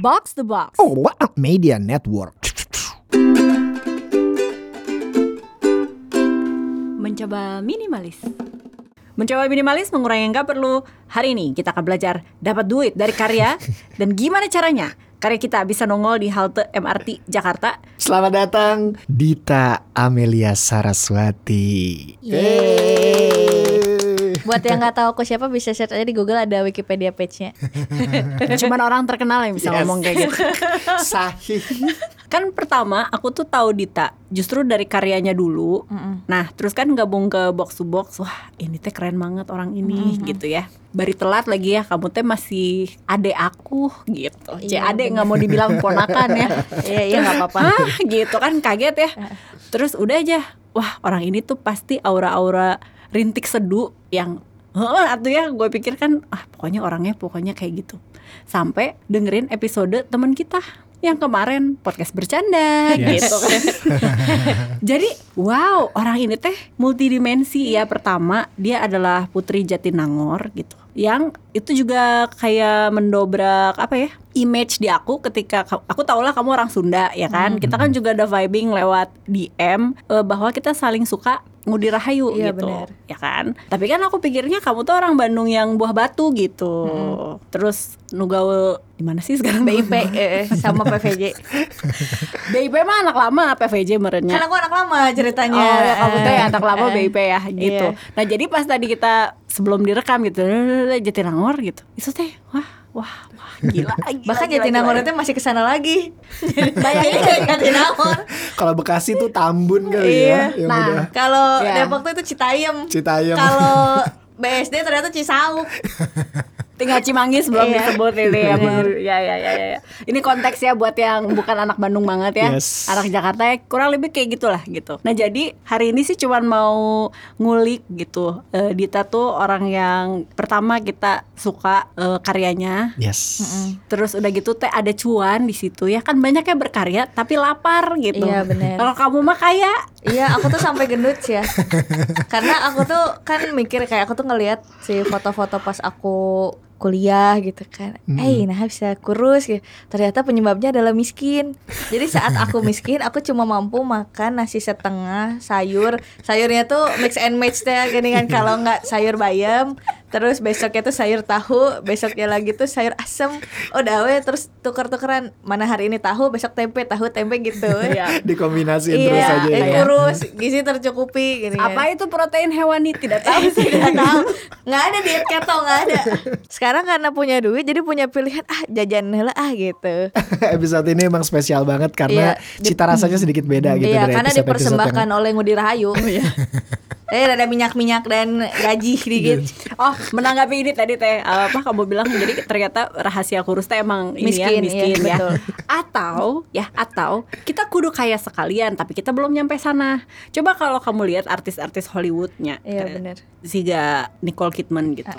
Box the Box. Oh, what a media network. Mencoba minimalis. Mencoba minimalis mengurangi yang gak perlu. Hari ini kita akan belajar dapat duit dari karya dan gimana caranya karya kita bisa nongol di halte MRT Jakarta. Selamat datang Dita Amelia Saraswati. Yeay. Buat yang nggak tahu aku siapa bisa search aja di Google ada Wikipedia page-nya. Cuman orang terkenal yang bisa Yes. ngomong kayak gitu. Sahih. Kan pertama aku tuh tahu Dita justru dari karyanya dulu. Nah, terus kan gabung ke box to box. Wah, ini teh keren banget orang ini gitu ya. Bari telat lagi ya, kamu teh masih adek aku gitu. C Iya, adek nggak mau dibilang ponakan ya. Iya iya nggak apa-apa. Ah, gitu kan kaget ya. Terus udah aja. Wah, orang ini tuh pasti aura-aura rintik seduh yang atuh ya gue pikir kan ah pokoknya orangnya pokoknya kayak gitu. Sampai dengerin episode teman kita yang kemarin podcast bercanda Yes. gitu kan. Jadi wow orang ini teh multidimensi. Ya pertama dia adalah putri Jatinangor gitu. Yang itu juga kayak mendobrak apa ya image di aku ketika ka- aku tau lah kamu orang Sunda ya kan. Kita kan juga ada vibing lewat DM eh, bahwa kita saling suka ngudi rahayu Iya, gitu benar. ya kan tapi kan aku pikirnya kamu tuh orang Bandung yang buah batu gitu terus nugaul di mana sih sekarang BIP eh, sama PVJ. BIP mah anak lama PVJ merenya Kan aku anak lama ceritanya. Oh, ya, kamu tuh ya anak lama Eh, BIP ya gitu. Iya. Nah, jadi pas tadi kita sebelum direkam gitu, Jatinangor gitu. Itu teh wah, wah, gila. gila Bahkan gila, Jatinangor gila. itu masih ke sana lagi. Bayangin dari Jatinangor. Kalau Bekasi tuh Tambun kali Iya. ya. Yang Nah. Kalau Iya. Depok tuh itu Citayam. Citayam. Kalau BSD ternyata Cisauk. Tinggal Cimanggis belum Iya. disebut ini ya, ya, ya, ya, ya, ya. Ini konteksnya buat yang bukan anak Bandung banget ya, Yes. anak Jakarta ya kurang lebih kayak gitulah gitu. Nah jadi hari ini sih cuman mau ngulik gitu. Eh, Dita tuh orang yang pertama kita suka eh, karyanya, Yes. Terus udah gitu teh ada cuan di situ ya kan banyak yang berkarya tapi lapar gitu. Iya, bener. Kalau kamu mah kaya. Iya, aku tuh sampai gendut sih ya. Karena aku tuh kan mikir kayak aku tuh ngelihat si foto-foto pas aku kuliah gitu kan. Eh, nah bisa kurus gitu. Ternyata penyebabnya adalah miskin. Jadi saat aku miskin, aku cuma mampu makan nasi setengah sayur. Sayurnya tuh mix and match deh gini kan kalau nggak sayur bayam, terus besoknya tuh sayur tahu, besoknya lagi tuh sayur asem. Udah we terus tuker-tukeran mana hari ini tahu, besok tempe, tahu tempe gitu. Iya. Dikombinasiin Iya, terus aja eh, ya. kurus, gizi tercukupi gini kan. Apa itu protein hewani tidak tahu sih. Tidak tahu. Nggak ada diet keto, nggak ada. Sekarang karena punya duit jadi punya pilihan ah jajan heula ah gitu. Episode ini emang spesial banget karena Iya, cita rasanya sedikit beda gitu iya, dari karena dipersembahkan yang- oleh Ngudi Rahayu. Eh ada minyak-minyak dan gaji sedikit. Oh, menanggapi ini tadi teh apa kamu bilang jadi ternyata rahasia kurus teh emang ini ya Miskin, miskin iya, ya. betul. Atau ya atau kita kudu kaya sekalian tapi kita belum nyampe sana. Coba kalau kamu lihat artis-artis Hollywoodnya. Iya, eh, bener. Siga Nicole Kidman gitu.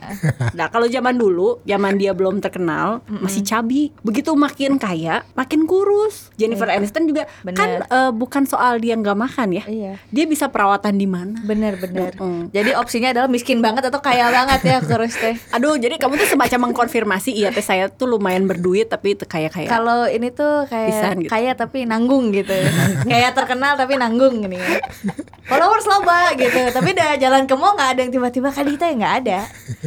Nah, kalau zaman dulu, zaman dia belum terkenal, masih cabi. Begitu makin kaya, makin kurus. Jennifer Aniston juga Bener. kan eh, bukan soal dia nggak makan ya. Iya. Dia bisa perawatan di mana. Bener bener. Mm. Jadi opsinya adalah miskin banget atau kaya banget ya kurus teh. Aduh, jadi kamu tuh semacam mengkonfirmasi iya teh saya tuh lumayan berduit tapi itu kaya-kaya. Kalau ini tuh kayak Pisan gitu. kaya tapi nanggung gitu. kayak terkenal tapi nanggung gini ya. Followers loba gitu. Tapi udah jalan ke mall nggak ada yang tiba-tiba Kadita ya nggak ada.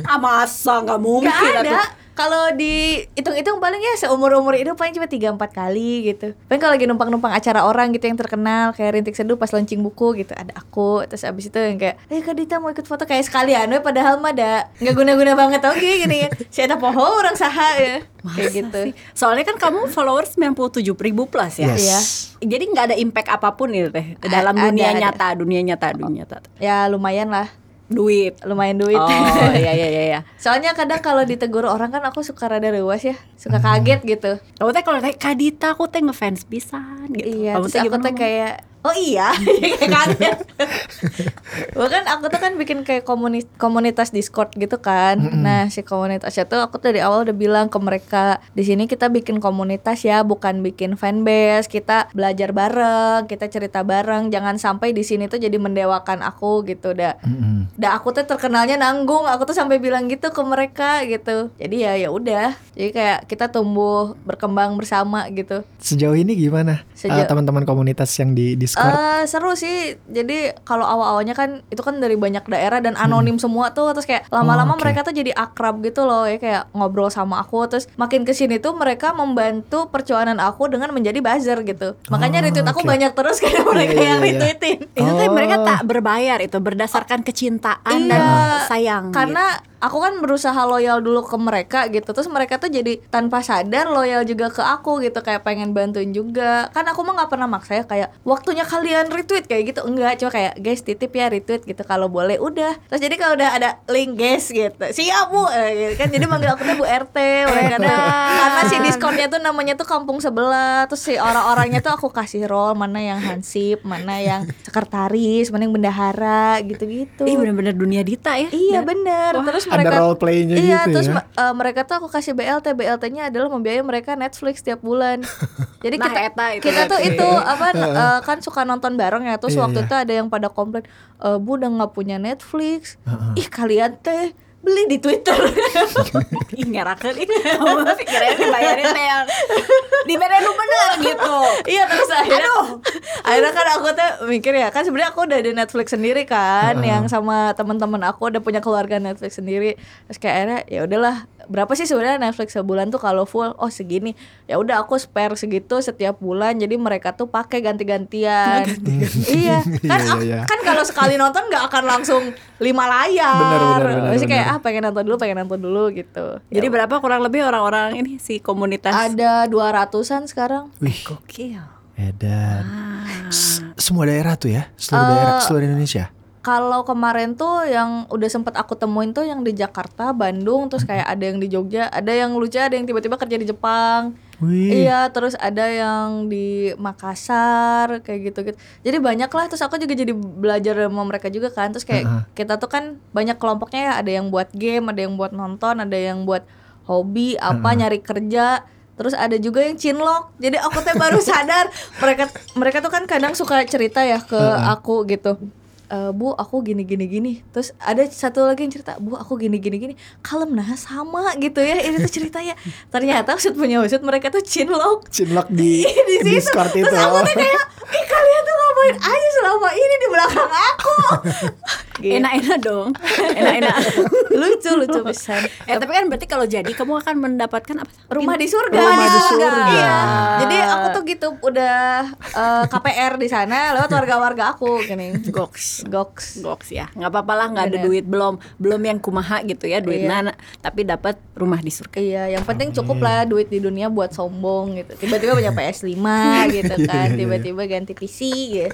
Ah masa nggak mungkin Nggak ada. atuh. Kalau dihitung-hitung paling ya seumur-umur hidup paling cuma 3 4 kali gitu. Paling kalau lagi numpang-numpang acara orang gitu yang terkenal kayak Rintik Seduh pas launching buku gitu ada aku terus abis itu yang kayak eh Kak Dita mau ikut foto kayak sekalian we padahal mah ada nggak guna-guna banget oke gini kan. Si ada poho orang saha ya. Kayak gitu. Sih. Soalnya kan kamu followers 97 ribu plus ya. Yes. Iya. Jadi nggak ada impact apa pun itu teh A- dalam ada, dunia ada. nyata, dunia nyata, dunia nyata. Ya lumayan lah. Duit. Lumayan duit. Oh iya iya iya. iya. Soalnya kadang kalau ditegur orang kan aku suka rada rewas ya, suka kaget gitu. Kamu teh kalau teh Kadita aku teh ngefans pisan gitu. Iya, Kamu teh aku ngomong? kayak Oh iya, kayak kaget. Bahkan aku tuh kan bikin kayak komuni- komunitas Discord gitu kan. Nah si komunitasnya tuh aku dari awal udah bilang ke mereka di sini kita bikin komunitas ya, bukan bikin fanbase. Kita belajar bareng, kita cerita bareng. Jangan sampai di sini tuh jadi mendewakan aku gitu. Dah, Mm-mm. dah aku tuh terkenalnya nanggung. Aku tuh sampai bilang gitu ke mereka gitu. Jadi ya ya udah. Jadi kayak kita tumbuh berkembang bersama gitu. Sejauh ini gimana Sejauh- eh, teman-teman komunitas yang di Discord? Eh seru sih. Jadi kalau awal-awalnya kan itu kan dari banyak daerah dan anonim semua tuh terus kayak lama-lama Oh, oke. mereka tuh jadi akrab gitu loh ya kayak ngobrol sama aku terus makin ke sini tuh mereka membantu perjuangan aku dengan menjadi buzzer gitu. Makanya Oh, retweet aku banyak terus karena mereka iya, yang iya. retweetin. Itu tuh Oh. mereka tak berbayar itu berdasarkan kecintaan dan Iya, sayang. Karena aku kan berusaha loyal dulu ke mereka gitu. Terus mereka tuh jadi tanpa sadar loyal juga ke aku gitu. Kayak pengen bantuin juga. Kan aku mah nggak pernah maksa ya kayak waktunya kalian retweet kayak gitu. Enggak cuma kayak guys titip ya retweet gitu. Kalau boleh udah. Terus jadi kalau udah ada link guys gitu. Siap bu. Eh, gitu kan. Jadi manggil aku tuh bu rt tuh karena si discordnya tuh namanya tuh kampung sebelah. Terus si orang-orangnya tuh aku kasih role. Mana yang hansip mana yang sekretaris mana yang bendahara gitu-gitu. Ih bener-bener dunia Dita ya. Iya bener. Terus Ada mereka role playnya Iya gitu terus ya. eh, mereka tuh aku kasih BLT BLT-nya adalah membiayai mereka Netflix tiap bulan. Jadi Nah, kita eta itu kita tuh itu apa eh, kan suka nonton bareng ya Terus Iya, waktu iya. itu ada yang pada komplain e, Bu udah nggak punya Netflix. Ih kalian teh beli di Twitter. Ih ngerakeun ih. Kamu pikirnya dibayarin teh yang dibayarin lu bener gitu. Iya terus akhirnya akhirnya kan aku tuh mikir ya kan sebenarnya aku udah di Netflix sendiri kan yang sama teman-teman aku udah punya keluarga Netflix sendiri. Terus kayak akhirnya ya udahlah berapa sih sebenarnya Netflix sebulan tuh kalau full oh segini ya udah aku spare segitu setiap bulan jadi mereka tuh pakai ganti-gantian iya kan Iya, aku- iya, iya. kan kalau sekali nonton nggak akan langsung lima layar Benar, benar, benar, Maksudnya kayak ah pengen nonton dulu pengen nonton dulu gitu Jadi Ya, berapa kurang lebih orang-orang ini si komunitas? ada 200-an sekarang Wih, Gokil. edan. Ah. Semua daerah tuh ya, seluruh Eh, daerah, seluruh Indonesia. Kalau kemarin tuh yang udah sempet aku temuin tuh yang di Jakarta, Bandung, terus kayak ada yang di Jogja, ada yang lucu, ada yang tiba-tiba kerja di Jepang. Wih. Iya, terus ada yang di Makassar kayak gitu-gitu. Jadi banyak lah terus aku juga jadi belajar sama mereka juga kan. Terus kayak Heeh. kita tuh kan banyak kelompoknya ya, ada yang buat game, ada yang buat nonton, ada yang buat hobi, apa nyari kerja. Terus ada juga yang cinlok. Jadi aku teh baru sadar mereka mereka tuh kan kadang suka cerita ya ke aku gitu. "Eh, bu aku gini gini gini. Terus ada satu lagi yang cerita bu aku gini gini gini. Kalem nah sama gitu ya ini tuh ceritanya. Ternyata usut punya usut mereka tuh cinlok Cinlok di, di situ. Discord terus itu. aku tuh kayak ih kalian tuh ngapain aja selama ini di belakang aku Gitu. Enak-enak dong. Enak-enak. lucu lucu pisan eh tapi kan berarti kalau jadi kamu akan mendapatkan apa? rumah di surga Rumah di surga. Iya. jadi aku tuh gitu udah eh, KPR di sana lewat warga-warga aku gini Goks. goks Goks ya, nggak apa-apa lah, nggak ada duit belum, belum yang kumaha gitu ya duit Iya. nana, tapi dapat rumah di surga. Iya, yang penting cukup lah duit di dunia buat sombong gitu. Tiba-tiba punya PS5 gitu kan, Iya, iya. tiba-tiba ganti PC gitu.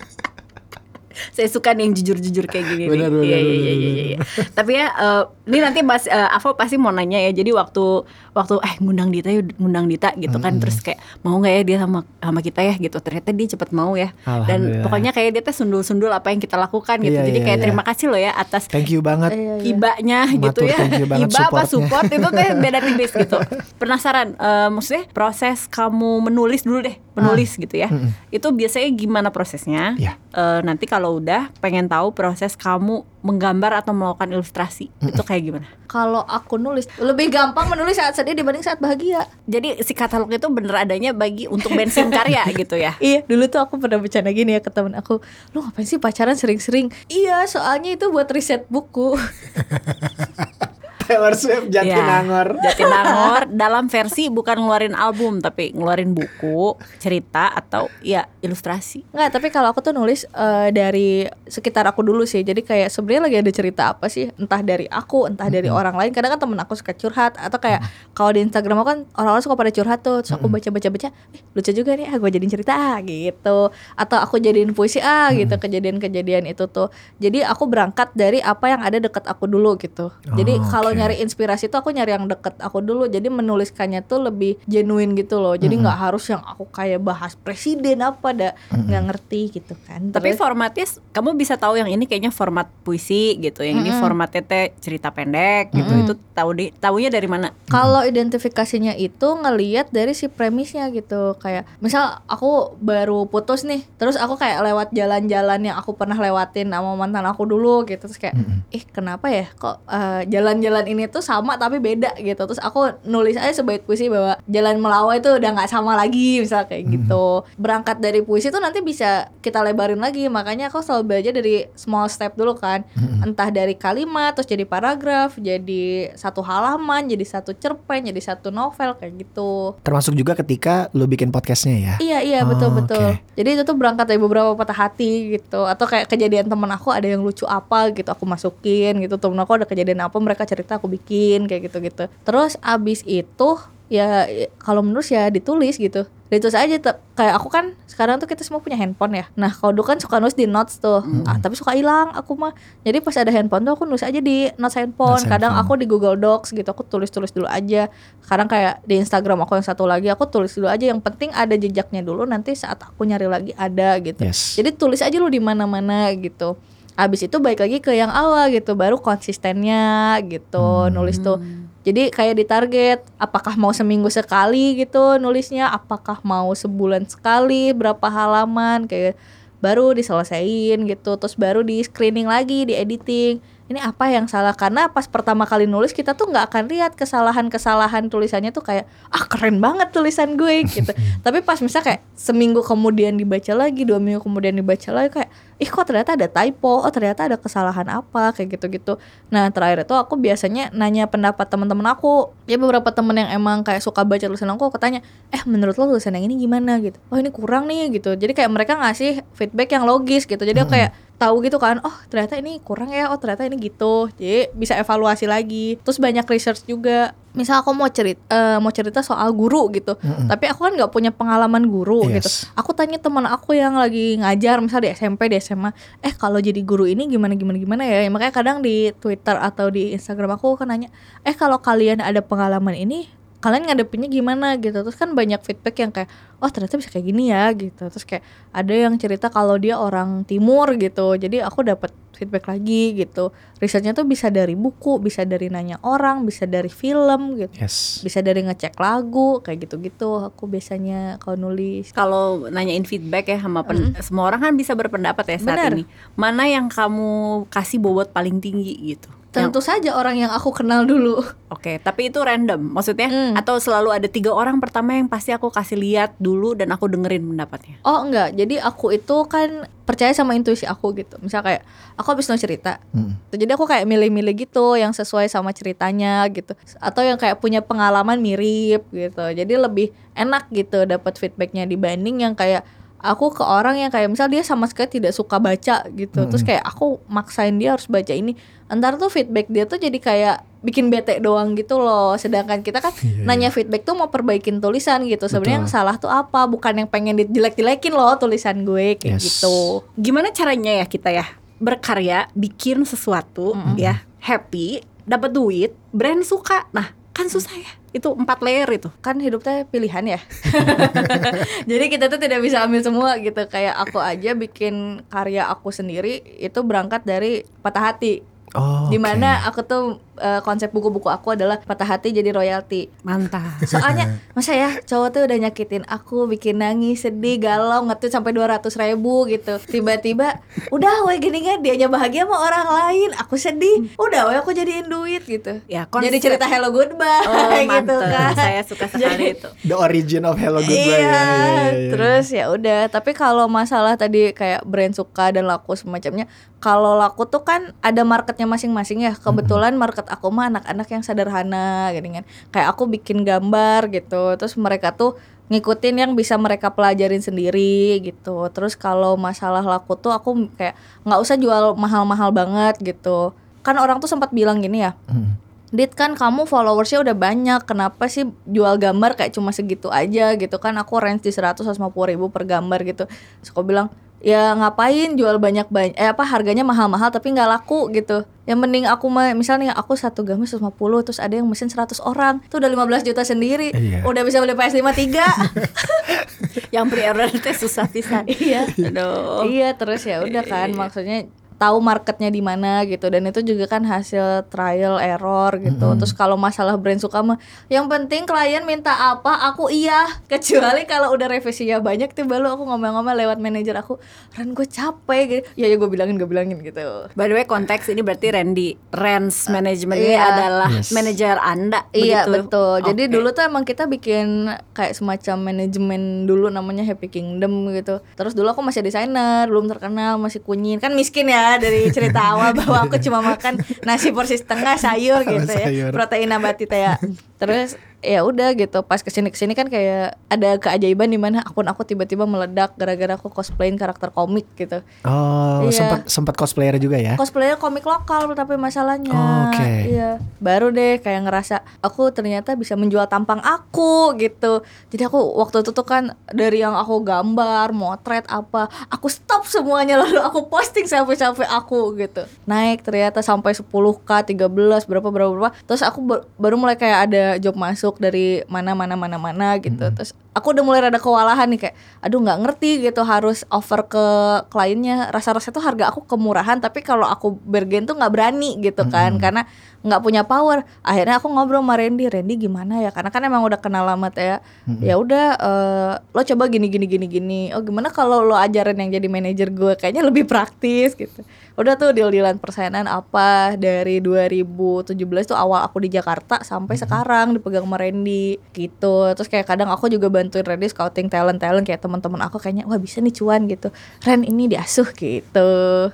Saya suka nih yang jujur-jujur kayak gini. nih. Benar, benar, Iya, iya, iya, iya, iya. Tapi ya, eh, ini nanti Mas eh, Avo pasti mau nanya ya. Jadi waktu waktu eh ngundang Dita yuk, ngundang Dita gitu kan, terus kayak mau nggak ya dia sama sama kita ya gitu. Ternyata dia cepet mau ya. Dan pokoknya kayak dia tuh sundul-sundul apa yang kita lakukan gitu. Iya, Jadi iya, kayak iya. terima kasih loh ya atas Thank you banget. Iya, iya. hibanya gitu ya Hiba apa support itu tuh beda tipis gitu penasaran eh, maksudnya proses kamu menulis dulu deh menulis gitu ya itu biasanya gimana prosesnya Iya. Eh, nanti kalau udah pengen tahu proses kamu menggambar atau melakukan ilustrasi itu kayak gimana Kalau aku nulis lebih gampang menulis saat sedih dibanding saat bahagia. jadi si katalog itu bener adanya bagi untuk bensin karya gitu ya Iya, dulu tuh aku pernah bercanda gini ya ke temen aku. Lu ngapain sih pacaran sering-sering? Iya, soalnya itu buat riset buku. Taylor Swift Jatinangor. Ya, Jatinangor dalam versi bukan ngeluarin album tapi ngeluarin buku cerita atau ya ilustrasi Enggak, tapi kalau aku tuh nulis eh, dari sekitar aku dulu sih. Jadi kayak sebenarnya lagi ada cerita apa sih? Entah dari aku, entah dari orang lain. Kadang kan temen aku suka curhat atau kayak kalau di Instagram aku kan orang-orang suka pada curhat tuh. Terus aku baca-baca-baca, eh, lucu juga nih, ah gue jadiin cerita ah gitu. Atau aku jadiin puisi ah gitu kejadian-kejadian itu tuh. Jadi aku berangkat dari apa yang ada dekat aku dulu gitu. Jadi Oh, kalau oke. Nyari inspirasi tuh aku nyari yang deket aku dulu. Jadi menuliskannya tuh lebih genuine gitu loh. Jadi nggak harus yang aku kayak bahas presiden apa dah nggak ngerti gitu kan. Tapi Terus- formatnya s- kamu bisa tahu yang ini kayaknya format puisi gitu, yang ini formatnya teh cerita pendek gitu. Itu tahu di tahunya dari mana? Kalau identifikasinya itu ngeliat dari si premisnya gitu. Kayak misal aku baru putus nih Terus aku kayak lewat jalan-jalan yang aku pernah lewatin sama mantan aku dulu gitu. Terus kayak ih kenapa ya? Kok eh, jalan-jalan ini tuh sama tapi beda gitu. Terus aku nulis aja sebaik puisi bahwa jalan Melawai itu udah nggak sama lagi misal kayak gitu. Berangkat dari puisi tuh nanti bisa kita lebarin lagi. Makanya aku selalu belajar dari small step dulu kan. Entah dari kalimat terus jadi paragraf Jadi satu halaman jadi satu cerpen jadi satu novel kayak gitu. Termasuk juga ketika lu bikin podcastnya ya. Iya iya Oh, betul betul. oke. Jadi itu tuh berangkat dari beberapa patah hati gitu. Atau kayak kejadian temen aku ada yang lucu apa gitu aku masukin gitu. Temen aku ada kejadian apa mereka cerita aku bikin kayak gitu gitu. Terus abis itu ya kalau menurut ya ditulis gitu. Ditulis aja Tep- kayak aku kan sekarang tuh kita semua punya handphone ya. Nah kalau dulu kan suka nulis di notes tuh. Ah, tapi suka hilang aku mah. Jadi pas ada handphone tuh aku nulis aja di notes handphone. Notes kadang handphone. aku di Google Docs gitu aku tulis tulis dulu aja. Sekarang kayak di Instagram aku yang satu lagi aku tulis dulu aja. Yang penting ada jejaknya dulu nanti saat aku nyari lagi ada gitu. Yes. jadi tulis aja lu di mana-mana gitu Habis itu baik lagi ke yang awal gitu, baru konsistennya gitu nulis tuh. Jadi kayak ditarget, apakah mau seminggu sekali gitu nulisnya, apakah mau sebulan sekali, berapa halaman kayak baru diselesain gitu, terus baru di screening lagi, di editing. Ini apa yang salah? Karena pas pertama kali nulis kita tuh nggak akan lihat kesalahan-kesalahan tulisannya tuh kayak ah keren banget tulisan gue gitu. Tapi pas misal kayak seminggu kemudian dibaca lagi, dua minggu kemudian dibaca lagi kayak ih kok ternyata ada typo, oh ternyata ada kesalahan apa kayak gitu-gitu. Nah terakhir itu aku biasanya nanya pendapat teman-teman aku. Ya beberapa temen yang emang kayak suka baca tulisan aku, aku tanya, eh menurut lo tulisan yang ini gimana gitu? Oh ini kurang nih gitu. Jadi kayak mereka ngasih feedback yang logis gitu. Jadi aku kayak tahu gitu kan, oh ternyata ini kurang ya, oh ternyata ini gitu. Jadi bisa evaluasi lagi. Terus banyak research juga. Misal aku mau cerita, mau cerita soal guru gitu, tapi aku kan nggak punya pengalaman guru Yes. gitu aku tanya teman aku yang lagi ngajar misal di SMP di SMA eh kalau jadi guru ini gimana gimana gimana Ya, makanya kadang di Twitter atau di Instagram aku kan nanya eh kalau kalian ada pengalaman ini kalian ngadepinnya gimana gitu terus kan banyak feedback yang kayak oh ternyata bisa kayak gini ya gitu terus kayak ada yang cerita kalau dia orang timur gitu jadi aku dapat feedback lagi gitu risetnya tuh bisa dari buku bisa dari nanya orang bisa dari film gitu Yes. bisa dari ngecek lagu kayak gitu-gitu aku biasanya kalau nulis Kalau nanyain feedback ya sama pen- semua orang kan bisa berpendapat ya saat Benar. ini. Mana yang kamu kasih bobot paling tinggi gitu? Tentu saja orang yang aku kenal dulu. Oke, tapi itu random. Maksudnya Hmm. atau selalu ada tiga orang pertama yang pasti aku kasih lihat dulu dan aku dengerin pendapatnya. Oh enggak, jadi aku itu kan percaya sama intuisi aku gitu. Misal kayak aku habis nulis cerita, Mm. jadi aku kayak milih-milih gitu yang sesuai sama ceritanya gitu. Atau yang kayak punya pengalaman mirip gitu. Jadi lebih enak gitu dapat feedbacknya dibanding yang kayak aku ke orang yang kayak misal dia sama sekali tidak suka baca gitu. Terus kayak aku maksain dia harus baca ini. Entar tuh feedback dia tuh jadi kayak bikin bete doang gitu loh. Sedangkan kita kan Iya, nanya feedback tuh mau perbaikin tulisan gitu. Sebenarnya yang salah tuh apa? Bukan yang pengen dijelek-jelekin loh tulisan gue kayak Yes. gitu. Gimana caranya ya kita ya berkarya, bikin sesuatu ya, happy, dapat duit, brand suka. Nah, kan susah ya. Itu empat layer itu. Kan hidupnya pilihan ya. Jadi kita tuh tidak bisa ambil semua gitu. Kayak aku aja bikin karya aku sendiri itu berangkat dari patah hati. Oh, Di mana aku tuh eh, konsep buku-buku aku adalah patah hati jadi royalti. Mantap. Soalnya masa ya cowok tuh udah nyakitin aku bikin nangis sedih galau ngetweet sampai 200 ribu gitu tiba-tiba udah weh gini kan dianya bahagia sama orang lain aku sedih udah weh aku jadiin duit gitu Ya, konsep- jadi cerita hello goodbye Oh, gitu mantap. kan Saya suka sekali itu. The origin of Hello Goodbye iya, ya. Iya, iya, iya. terus ya udah tapi kalau masalah tadi kayak brand suka dan laku semacamnya kalau laku tuh kan ada marketnya masing-masing ya kebetulan market aku mah anak-anak yang sederhana gitu kan. Kayak aku bikin gambar gitu terus mereka tuh ngikutin yang bisa mereka pelajarin sendiri gitu. Terus kalau masalah laku tuh aku kayak nggak usah jual mahal-mahal banget gitu. Kan orang tuh sempat bilang gini ya Mm. Dit kan kamu followersnya udah banyak Kenapa sih jual gambar kayak cuma segitu aja? Gitu kan Aku range di 100 150 ribu per gambar gitu. Terus aku bilang ya ngapain jual banyak banyak eh apa harganya mahal-mahal tapi nggak laku gitu yang mending aku mah misalnya aku satu gamis 150 terus ada yang mesin 100 orang itu udah 15 juta sendiri Iya. udah bisa beli PS5 tiga Yang pre-order teh susah pisan. iya Aduh. iya terus ya udah kan maksudnya tahu marketnya di mana gitu dan itu juga kan hasil trial error gitu terus kalau masalah brand suka mah yang penting klien minta apa aku iya kecuali kalau udah revisinya banyak tuh baru aku ngomel-ngomel lewat manajer aku Ren gue capek gitu ya ya gue bilangin gue bilangin gitu By the way konteks ini berarti Randy Rens Management ini iya. adalah Yes. manajer Anda Iya begitu? betul. Jadi Oke. dulu tuh emang kita bikin kayak semacam manajemen dulu namanya Happy Kingdom gitu. Terus dulu aku masih desainer, belum terkenal, masih kunyit. Kan miskin ya dari cerita awal bahwa aku cuma makan nasi porsi setengah sayur gitu ya. Protein nabati teh ya. Terus ya udah gitu. Pas ke sini ke sini kan kayak ada keajaiban di mana akun aku tiba-tiba meledak gara-gara aku cosplayin karakter komik gitu. Oh, Iya. sempat sempat cosplayer juga ya? cosplayer komik lokal tapi masalahnya Oh, oke. iya baru deh kayak ngerasa aku ternyata bisa menjual tampang aku gitu jadi aku waktu itu tuh kan dari yang aku gambar motret apa aku stop semuanya lalu aku posting sampai-sampai aku gitu naik ternyata sampai 10k 13 berapa berapa berapa terus aku ba- baru mulai kayak ada job masuk dari mana mana mana mana gitu. Terus aku udah mulai rada kewalahan nih kayak aduh nggak ngerti gitu harus offer ke kliennya. Rasa-rasa tuh harga aku kemurahan tapi kalau aku bergen tuh nggak berani gitu kan karena nggak punya power. Akhirnya aku ngobrol sama Randy Randy gimana ya? Karena kan emang udah kenal lama ya. Ya udah eh, lo coba gini gini gini gini. Oh gimana kalau lo ajarin yang jadi manajer gue? Kayaknya lebih praktis gitu. Udah tuh deal-dealan persenan apa dari 2017 tuh awal aku di Jakarta sampai sekarang dipegang sama Randy gitu. Terus kayak kadang aku juga bantuin Randy scouting talent talent kayak teman-teman aku kayaknya wah bisa nih cuan gitu. Ren ini diasuh gitu.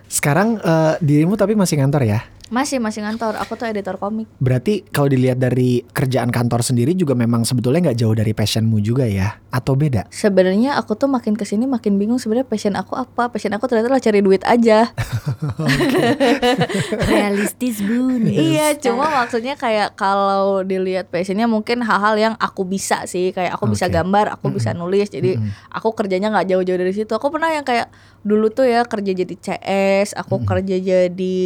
Sekarang eh, dirimu tapi masih ngantor ya? Masih masih ngantor. Aku tuh editor komik. Berarti kalau dilihat dari kerjaan kantor sendiri juga memang sebetulnya nggak jauh dari passionmu juga ya? Atau beda? sebenarnya aku tuh makin ke sini makin bingung sebenarnya passion aku apa. Passion aku ternyata lah cari duit aja. Realistis bun. iya cuma maksudnya kayak kalau dilihat passionnya mungkin hal-hal yang aku bisa sih. Kayak aku bisa Oke. gambar aku bisa nulis. Jadi aku kerjanya nggak jauh-jauh dari situ. Aku pernah yang kayak dulu tuh ya kerja jadi CS aku kerja jadi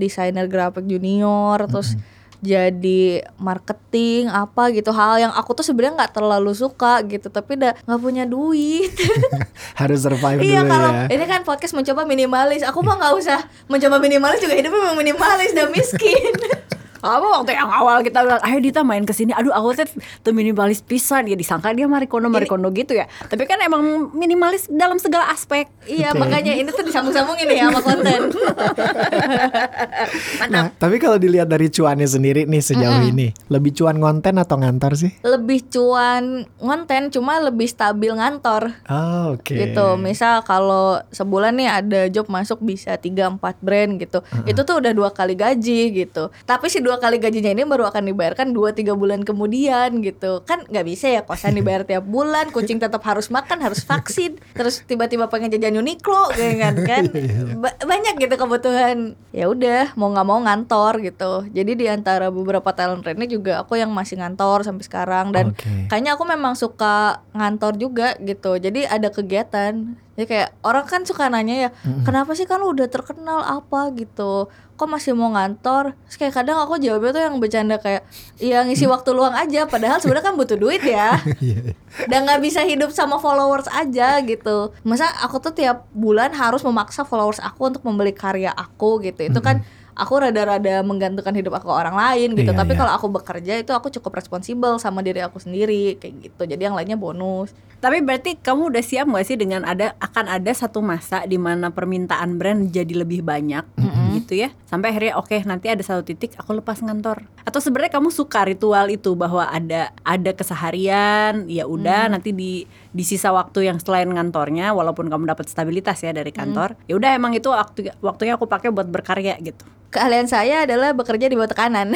desainer grafik junior terus jadi marketing apa gitu hal yang aku tuh sebenarnya nggak terlalu suka gitu tapi udah nggak punya duit. Harus survive iya dulu kalau ya? ini kan podcast mencoba minimalis. Aku mah nggak usah mencoba minimalis juga hidupnya memang minimalis dan miskin Apa waktu yang awal kita bilang, ayo Dita main ke sini. Aduh, aku tuh tuh minimalis pisan ya disangka dia marikono marikono gitu ya. Tapi kan emang minimalis dalam segala aspek. iya Oke. makanya ini tuh disambung-sambungin ya sama konten Nah, tapi kalau dilihat dari cuannya sendiri nih sejauh ini, lebih cuan konten atau ngantor sih? lebih cuan ngonten cuma lebih stabil ngantor Oh, oke. gitu misal kalau sebulan nih ada job masuk bisa 3-4 brand gitu itu tuh udah dua kali gaji gitu tapi si dua kali gajinya ini baru akan dibayarkan 2-3 bulan kemudian gitu. Kan nggak bisa ya kosan dibayar tiap bulan kucing tetap harus makan harus vaksin terus tiba-tiba pengen jajan Uniqlo kayak kan? Kan Ba- banyak gitu kebutuhan. Ya udah mau nggak mau ngantor gitu. Jadi di antara beberapa talent ini juga aku yang masih ngantor sampai sekarang. Dan Oke. kayaknya aku memang suka ngantor juga gitu. Jadi ada kegiatan. Jadi kayak orang kan suka nanya ya kenapa sih kan lu udah terkenal apa? gitu kok masih mau ngantor? Terus kayak kadang aku jawabnya tuh yang bercanda kayak ya ngisi waktu luang aja padahal sebenarnya kan butuh duit ya. Iya. dan nggak bisa hidup sama followers aja gitu. Masa aku tuh tiap bulan harus memaksa followers aku untuk membeli karya aku gitu. Itu kan aku rada-rada menggantungkan hidup aku ke orang lain gitu Iya, tapi iya. kalau aku bekerja itu aku cukup responsibel sama diri aku sendiri kayak gitu jadi yang lainnya bonus Tapi berarti kamu udah siap gak sih dengan ada akan ada satu masa di mana permintaan brand jadi lebih banyak gitu ya. Sampai akhirnya oke nanti ada satu titik aku lepas ngantor. Atau sebenarnya kamu suka ritual itu bahwa ada ada keseharian, ya udah nanti di di sisa waktu yang selain ngantornya walaupun kamu dapat stabilitas ya dari kantor, ya udah emang itu waktu waktunya aku pakai buat berkarya gitu. keahlian saya adalah bekerja di bawah tekanan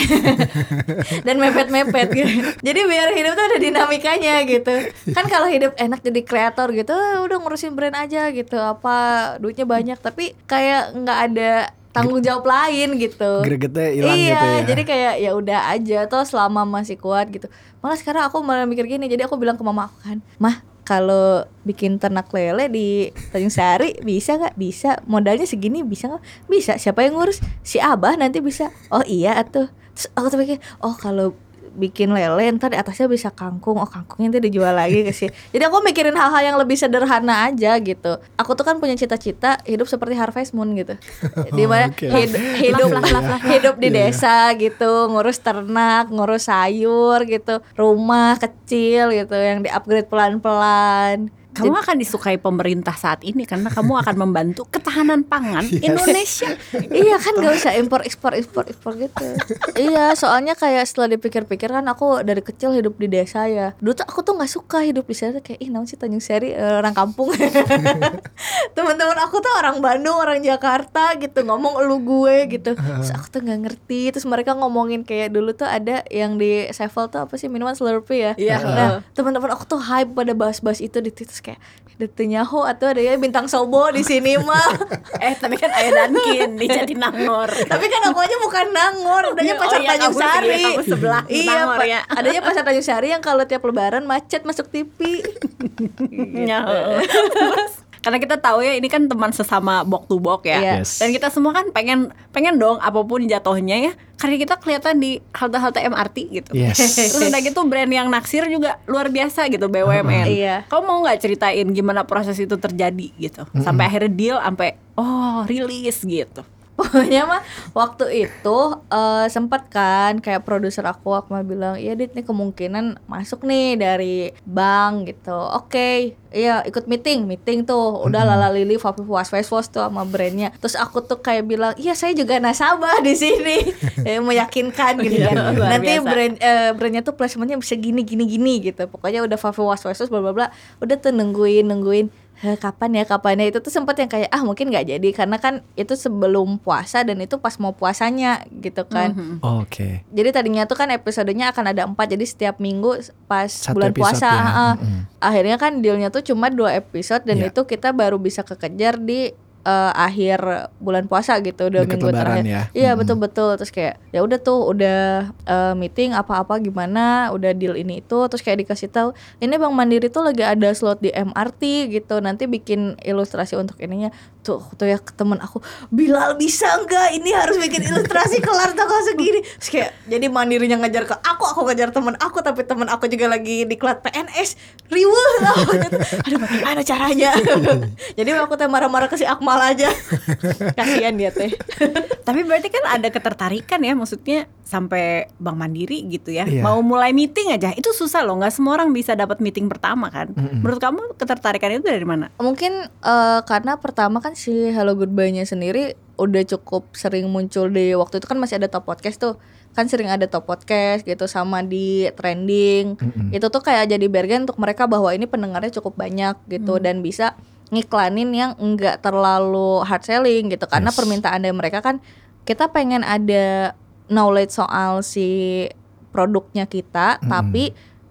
dan mepet-mepet gitu. Jadi biar hidup tuh ada dinamikanya gitu. Kan kalau hidup enak jadi kreator gitu, "Ah, udah ngurusin brand aja gitu. Apa duitnya banyak tapi kayak nggak ada tanggung jawab lain gitu. Gregetnya hilang iya, gitu ya. jadi kayak ya udah aja toh selama masih kuat gitu. Malah sekarang aku malah mikir gini, jadi aku bilang ke mama aku kan, "Mah, kalau bikin ternak lele di Tanjung Sari bisa nggak? Bisa. Modalnya segini bisa nggak? Bisa. Siapa yang ngurus? Si abah nanti bisa. Oh iya atuh. Terus aku tuh pikir oh kalau bikin lele ntar di atasnya bisa kangkung. Oh kangkungnya nanti dijual lagi ke sih jadi aku mikirin hal-hal yang lebih sederhana aja gitu. Aku tuh kan punya cita-cita hidup seperti Harvest Moon gitu. Di mana Oke. hid- hidup Lah, lah, lah, lah. hidup di Iya, iya. desa gitu. Ngurus ternak ngurus sayur gitu. Rumah kecil gitu yang di upgrade pelan-pelan Kamu akan disukai pemerintah saat ini karena kamu akan membantu ketahanan pangan Indonesia. iya kan gak usah impor ekspor ekspor ekspor gitu. Iya soalnya kayak setelah dipikir-pikir kan aku dari kecil hidup di desa ya. Dulu tuh aku tuh nggak suka hidup di sana kayak ih namun sih Tanjung Sari eh, orang kampung. Teman-teman aku tuh orang Bandung orang Jakarta gitu ngomong lu gue gitu. Terus aku tuh nggak ngerti. Terus mereka ngomongin kayak dulu tuh ada yang di Sevel tuh apa sih minuman Slurpee ya? Iya. nah teman-teman aku tuh hype pada bahas-bahas itu di Twitter terus kayak Detenyaho atau ada ya bintang sobo di sini mah eh tapi kan ayah Dankin di Jatinangor. Tapi kan aku aja bukan Nangor, adanya Oh pasar iya, Tanjung Sari. iya, sebelah iya, Nangor ya. adanya pasar Tanjung Sari yang kalau tiap lebaran macet masuk TV. Ya. Karena kita tahu ya ini kan teman sesama bok to bok ya. Iya. Yes. Dan kita semua kan pengen pengen dong apa pun jatuhnya ya. Karena kita kelihatan di halte-halte MRT gitu. Yes. Terus udah gitu brand yang naksir juga luar biasa gitu BUMN. Iya. Kamu mau nggak ceritain gimana proses itu terjadi gitu? Sampai akhirnya deal sampai oh rilis gitu. Pokoknya mah waktu itu eh, sempat kan kayak produser aku aku mah bilang, "Iya, Dit, nih kemungkinan masuk nih dari bank gitu." Oke, iya ikut meeting, meeting tuh. Udah lala lili Fafi was was was tuh sama brandnya. Terus aku tuh kayak bilang, "Iya, saya juga nasabah di sini." Eh, meyakinkan gitu Iya, kan. luar Nanti biasa. brand eh, brandnya tuh placementnya bisa gini gini gini gitu. Pokoknya udah Fafi was was bla bla bla. Udah tuh nungguin nungguin "Heh, kapan ya kapan ya itu tuh sempat yang kayak ah mungkin nggak jadi karena kan itu sebelum puasa dan itu pas mau puasanya gitu kan Mhm. Oke. jadi tadinya tuh kan episodenya akan ada empat jadi setiap minggu pas Satu bulan puasa ya. ah. Mm-mm. akhirnya kan dealnya tuh cuma dua episode dan Iya. itu kita baru bisa kekejar di eh, akhir bulan puasa gitu dua Deket minggu terakhir. ya. iya Mm-mm. betul betul terus kayak ya udah tuh udah eh, meeting apa-apa gimana udah deal ini itu. Terus kayak dikasih tahu ini Bang Mandiri tuh lagi ada slot di MRT gitu. Nanti bikin ilustrasi untuk ininya. Tuh tuh ya temen aku Bilal bisa nggak? Ini harus bikin ilustrasi kelar tanggal segini. Terus kayak jadi mandirinya ngejar ke aku aku ngejar temen aku tapi temen aku juga lagi diklat PNS riweh lah aduh bagaimana caranya? Jadi aku teh marah-marah ke si Akmal aja kasihan dia teh Tapi berarti kan ada ketertarikan ya maksudnya sampai Bank Mandiri gitu ya. Iya. Mau mulai meeting aja itu susah loh, nggak semua orang bisa dapat meeting pertama kan. Mm-mm. Menurut kamu ketertarikan itu dari mana? mungkin eh, karena pertama kan si Hello Goodbye-nya sendiri udah cukup sering muncul di waktu itu kan masih ada top podcast tuh kan sering ada top podcast gitu sama di trending Mm-mm. itu tuh kayak jadi bargain untuk mereka bahwa ini pendengarnya cukup banyak gitu dan bisa ngiklanin yang enggak terlalu hard selling gitu karena Yes. permintaan dari mereka kan kita pengen ada knowledge soal si produknya kita Mm-mm. tapi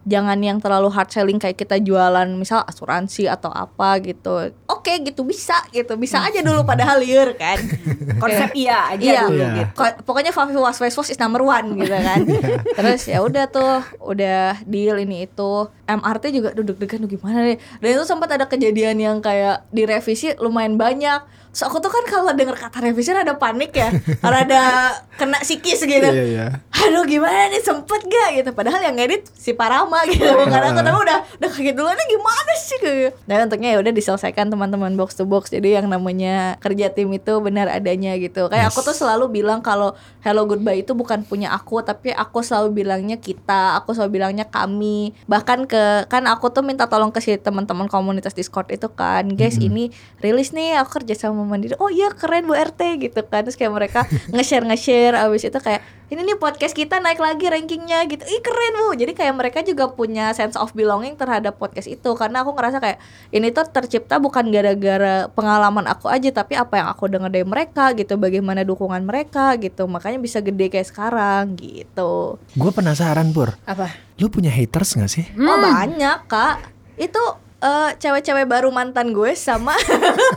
jangan yang terlalu hard selling kayak kita jualan misal asuransi atau apa gitu. Oke gitu bisa gitu. Bisa aja dulu padahal liar kan? Konsep iya aja Iya. dulu Iya. gitu. Ko- pokoknya Fafi Was Was Was is number one gitu kan. Terus ya udah tuh udah deal ini itu. MRT juga duduk-dudukan gimana nih? Dan itu sempat ada kejadian yang kayak direvisi lumayan banyak so aku tuh kan kalau denger kata revisi ada panik ya. Rada kena psikis gitu. Iya iya. aduh gimana nih? Sempet gak gitu? Padahal yang ngedit si Parama gitu. Karena aku tapi udah udah kaget duluan ini gimana sih? Gitu. Dan untungnya ya udah diselesaikan teman-teman box to box. Jadi yang namanya kerja tim itu benar adanya gitu. Kayak Yes. aku tuh selalu bilang kalau hello goodbye itu bukan punya aku tapi aku selalu bilangnya kita aku selalu bilangnya kami. Bahkan ke kan aku tuh minta tolong ke si teman-teman komunitas discord itu kan guys ini rilis nih aku kerja sama mandiri oh iya keren bu rt gitu kan. Terus kayak mereka nge-share nge-share abis itu kayak ini nih podcast kita naik lagi rankingnya gitu. Ih keren bu. Jadi kayak mereka juga punya sense of belonging terhadap podcast itu. Karena aku ngerasa kayak ini tuh tercipta bukan gara-gara pengalaman aku aja tapi apa yang aku dengar dari mereka gitu bagaimana dukungan mereka gitu. Makanya bisa gede kayak sekarang gitu. Gue penasaran Pur. Apa? Lu punya haters gak sih? oh banyak kak. Itu eh, cewek-cewek baru mantan gue sama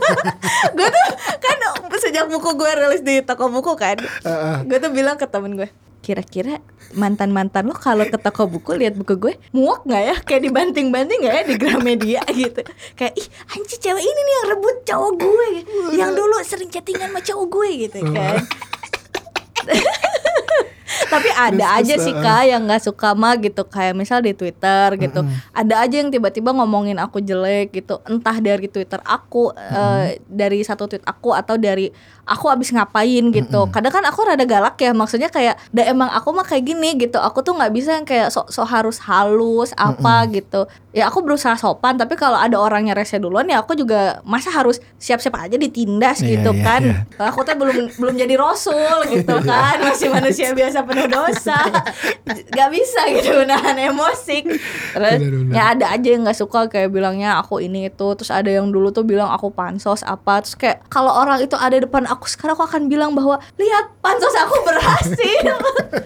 gue tuh kan sejak buku gue rilis di toko buku kan gue tuh bilang ke temen gue kira-kira mantan mantan lo kalau ke toko buku lihat buku gue muak nggak ya? Kayak dibanting banting nggak ya di Gramedia gitu. Kayak ih anjir cewek ini nih yang rebut cowok gue yang dulu sering chattingan sama cowok gue gitu kan tapi ada aja sih kak yang nggak suka mah gitu. Kayak misal di Twitter gitu. Ada aja yang tiba-tiba ngomongin aku jelek gitu. Entah dari Twitter aku eh, dari satu tweet aku atau dari aku abis ngapain gitu. Kadang kan aku rada galak ya. Maksudnya kayak da emang aku mah kayak gini gitu. Aku tuh nggak bisa yang kayak sok sok harus halus apa gitu. Ya aku berusaha sopan tapi kalau ada orangnya rese duluan ya aku juga masa harus siap-siap aja ditindas Iya, gitu iya, kan. iya. aku tuh belum belum jadi rasul gitu kan. Masih manusia biasa penuh dosa nggak bisa gitu nahan emosi. Terus Benar, benar. ya ada aja yang nggak suka kayak bilangnya aku ini itu terus ada yang dulu tuh bilang aku pansos apa terus kayak kalau orang itu ada depan aku sekarang aku akan bilang bahwa lihat pansos aku berhasil.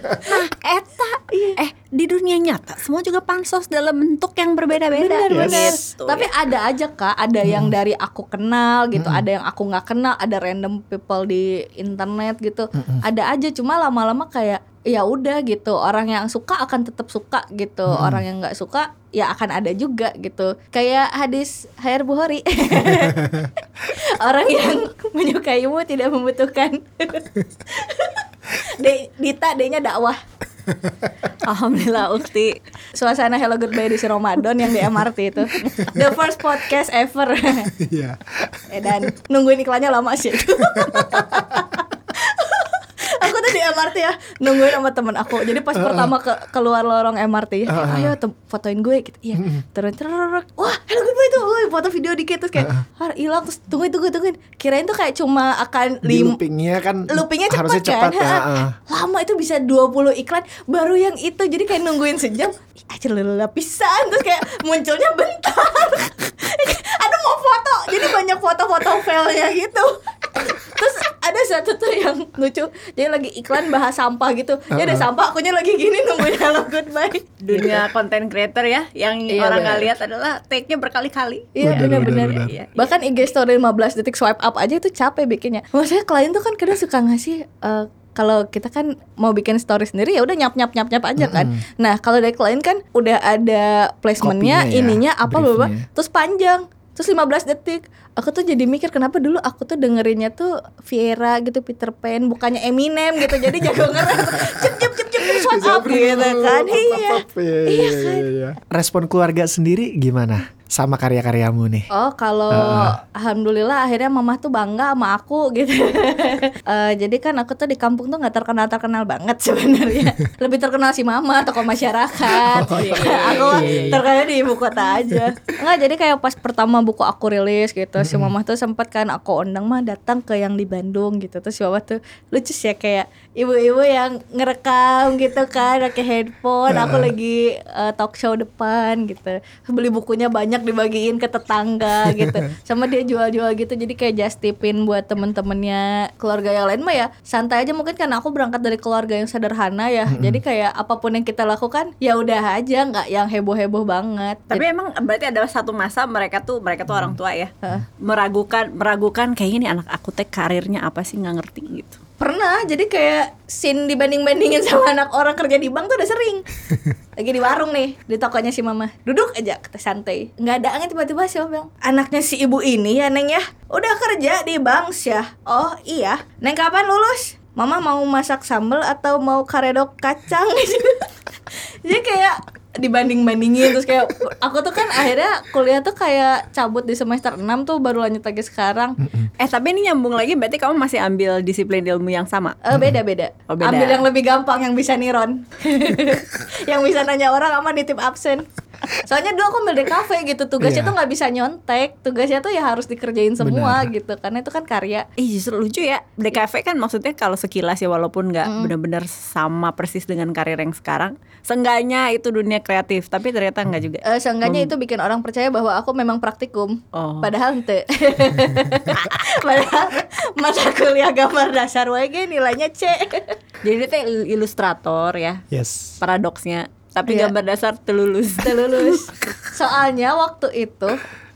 Eta, eh di dunia nyata semua juga pansos dalam bentuk yang berbeda-beda. Gitu, tapi ya. ada aja kak. Ada yang dari aku kenal gitu ada yang aku nggak kenal ada random people di internet gitu. Ada aja cuma lama-lama kayak ya udah gitu. Orang yang suka akan tetap suka gitu. Orang yang nggak suka ya akan ada juga gitu. Kayak hadis Hair Buhori orang yang menyukaimu tidak membutuhkan. De, Dita D-nya dakwah Alhamdulillah Ukti. suasana Hello Goodbye di si Ramadan yang di MRT itu the first podcast ever Iya. Eh, dan nungguin iklannya lama sih MRT ya nungguin sama temen aku. Jadi pas pertama ke keluar lorong MRT ya kayak, ayo fotoin gue gitu. Iya. Turun turun wah hello goodbye tuh Woi, foto video dikit terus kayak har hilang. Terus tungguin tungguin tungguin. Kirain tuh kayak cuma akan lim loopingnya kan loopingnya cepat harusnya kan? ya, ah. lama itu bisa 20 iklan baru yang itu. Jadi kayak nungguin sejam aja lelah pisan. Terus kayak munculnya bentar. Aduh mau foto. Jadi banyak foto-foto filenya gitu terus ada satu tuh yang lucu jadi lagi iklan bahas sampah gitu ya ada sampah akunya lagi gini nungguin hello goodbye Dunia konten creator ya, yang Iya, orang nggak lihat adalah take-nya berkali-kali. Iya Bener, benar-benar. bener, bener. Bahkan IG story 15 detik swipe up aja itu capek bikinnya. Maksudnya klien tuh kan kadang suka ngasih eh, kalau kita kan mau bikin story sendiri ya udah nyap nyap nyap nyap aja kan. Nah kalau dari klien kan udah ada placementnya, Kopinya ya, ininya apa berapa, terus panjang, terus 15 detik. Aku tuh jadi mikir kenapa dulu aku tuh dengerinnya tuh Viera gitu Peter Pan bukannya Eminem gitu. Jadi jago ngerem cep cep cep cep swipe up gitu kan. Iya. Iya kan. Respon keluarga sendiri gimana sama karya-karyamu nih? Oh kalau alhamdulillah akhirnya mama tuh bangga sama aku gitu. Eh, jadi kan aku tuh di kampung tuh nggak terkenal terkenal banget sebenarnya. Lebih terkenal si mama tokoh masyarakat. aku terkenal di ibu kota aja. Enggak jadi kayak pas pertama buku aku rilis gitu, si mama tuh sempat kan aku undang mah datang ke yang di Bandung gitu. Terus si mama tuh lucu sih ya kayak ibu-ibu yang ngerekam gitu kan pakai handphone. Aku lagi eh, talk show depan gitu. Beli bukunya banyak dibagiin ke tetangga gitu sama dia jual-jual gitu jadi kayak just tipin buat temen-temennya keluarga yang lain mah ya santai aja mungkin karena aku berangkat dari keluarga yang sederhana ya jadi kayak apa pun yang kita lakukan ya udah aja nggak yang heboh-heboh banget Tapi emang berarti ada satu masa mereka tuh mereka tuh orang tua ya Heeh. meragukan meragukan kayak gini anak aku teh karirnya apa sih nggak ngerti gitu. Pernah jadi kayak scene dibanding-bandingin sama anak orang kerja di bank tuh udah sering. Lagi di warung nih di tokonya si mama. Duduk aja kita santai. Nggak ada angin tiba-tiba si mama bilang anaknya si ibu ini ya neng ya. Udah kerja di bank ya oh iya. Neng kapan lulus? Mama mau masak sambal atau mau karedok kacang? Jadi kayak dibanding-bandingin terus kayak aku tuh kan akhirnya kuliah tuh kayak cabut di semester 6 tuh baru lanjut lagi sekarang Eh tapi ini nyambung lagi berarti kamu masih ambil disiplin ilmu yang sama. Eh beda beda. Oh, beda. Ambil yang lebih gampang yang bisa niron. yang bisa nanya orang sama nitip absen. Soalnya dulu aku ambil di kafe gitu, tugasnya Iya. tuh nggak bisa nyontek, tugasnya tuh ya harus dikerjain semua Benar. gitu, karena itu kan karya. Ih justru lucu ya DKV kan maksudnya kalau sekilas ya walaupun nggak benar-benar sama persis dengan karir yang sekarang Seenggaknya itu dunia kreatif Tapi ternyata nggak juga Eh, seenggaknya itu bikin orang percaya bahwa aku memang praktikum. Oh. Padahal ente. Padahal mata kuliah gambar dasar WG nilainya C. Jadi dia teh ilustrator ya Yes. Paradoksnya Tapi Iya. gambar dasar telulus Udah lulus. Soalnya waktu itu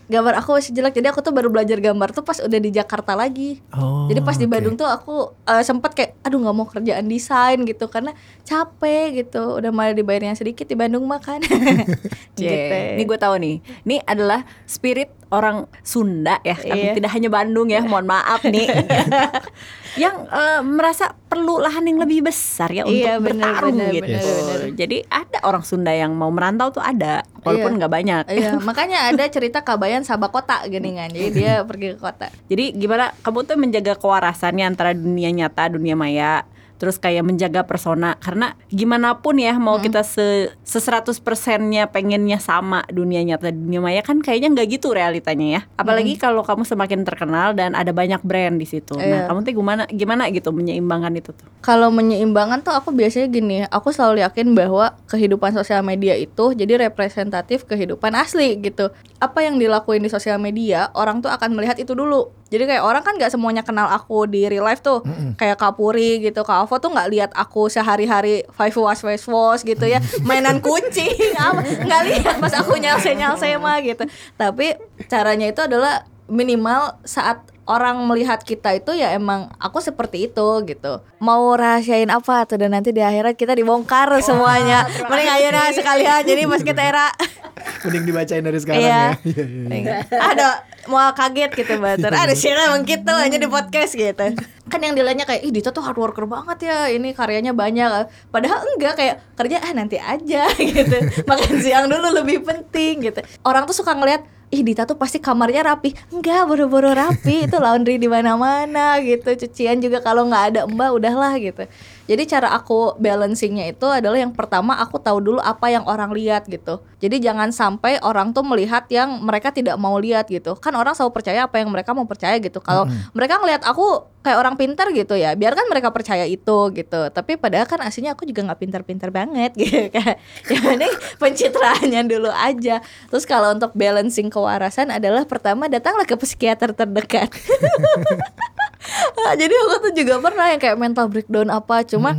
gambar aku masih jelek jadi aku tuh baru belajar gambar tuh pas udah di Jakarta lagi Oh, jadi pas di. Bandung tuh aku eh, sempet kayak aduh nggak mau kerjaan desain gitu karena capek gitu udah malah dibayarnya sedikit di Bandung makan gitu Ini gue tahu nih. Ini adalah spirit orang Sunda ya, Iya. tidak hanya Bandung ya. Mohon maaf nih. yang eh, merasa perlu lahan yang lebih besar ya untuk Iya, benar, bertarung benar, gitu. benar, benar. Jadi ada orang Sunda yang mau merantau tuh ada, walaupun Iya. nggak banyak. Iya, makanya ada cerita Kabayan Sabak Kota gini kan. Jadi dia pergi ke kota. Jadi gimana kamu tuh menjaga kewarasannya antara dunia nyata, dunia maya, terus kayak menjaga persona karena gimana pun ya mau kita se seratus persennya pengennya sama dunia nyata dunia maya kan kayaknya nggak gitu realitanya ya. Apalagi kalau kamu semakin terkenal dan ada banyak brand di situ. Nah, Iya. kamu tuh gimana gimana gitu menyeimbangkan itu tuh? Kalau menyeimbangkan tuh aku biasanya gini, aku selalu yakin bahwa kehidupan sosial media itu jadi representatif kehidupan asli gitu. Apa yang dilakuin di sosial media, orang tuh akan melihat itu dulu. Jadi kayak orang kan nggak semuanya kenal aku di real life tuh, kayak Kapuri gitu, Kak Avo tuh nggak lihat aku sehari-hari five wash wash wash gitu ya, mainan kucing, nggak lihat pas aku nyalse nyalse mah gitu. Tapi caranya itu adalah minimal saat orang melihat kita itu ya emang aku seperti itu gitu. Mau rahasiain apa tuh dan nanti di akhirat kita dibongkar semuanya. Mending ayo nah sekalian jadi pas kita era Mending dibacain dari sekarang Iya. ya. Iya, iya, iya. ada mau kaget gitu bater ada sih emang gitu hanya di podcast gitu. Kan yang dilihatnya kayak ih Dita tuh hard worker banget ya ini karyanya banyak. Padahal enggak kayak kerja ah nanti aja gitu. Makan siang dulu lebih penting gitu. Orang tuh suka ngeliat ih Dita tuh pasti kamarnya rapi. Enggak boro-boro rapi. Itu laundry di mana-mana gitu. Cucian juga kalau nggak ada mbak udahlah gitu jadi cara aku balancingnya itu adalah yang pertama aku tahu dulu apa yang orang lihat gitu. Jadi jangan sampai orang tuh melihat yang mereka tidak mau lihat gitu. Kan orang selalu percaya apa yang mereka mau percaya gitu. Kalau mereka ngelihat aku kayak orang pintar gitu ya, biarkan mereka percaya itu gitu. Tapi padahal kan aslinya aku juga nggak pintar-pintar banget gitu kan. Yang penting pencitraannya dulu aja. Terus kalau untuk balancing kewarasan adalah pertama datanglah ke psikiater terdekat. Ah, jadi aku tuh juga pernah yang kayak mental breakdown apa cuma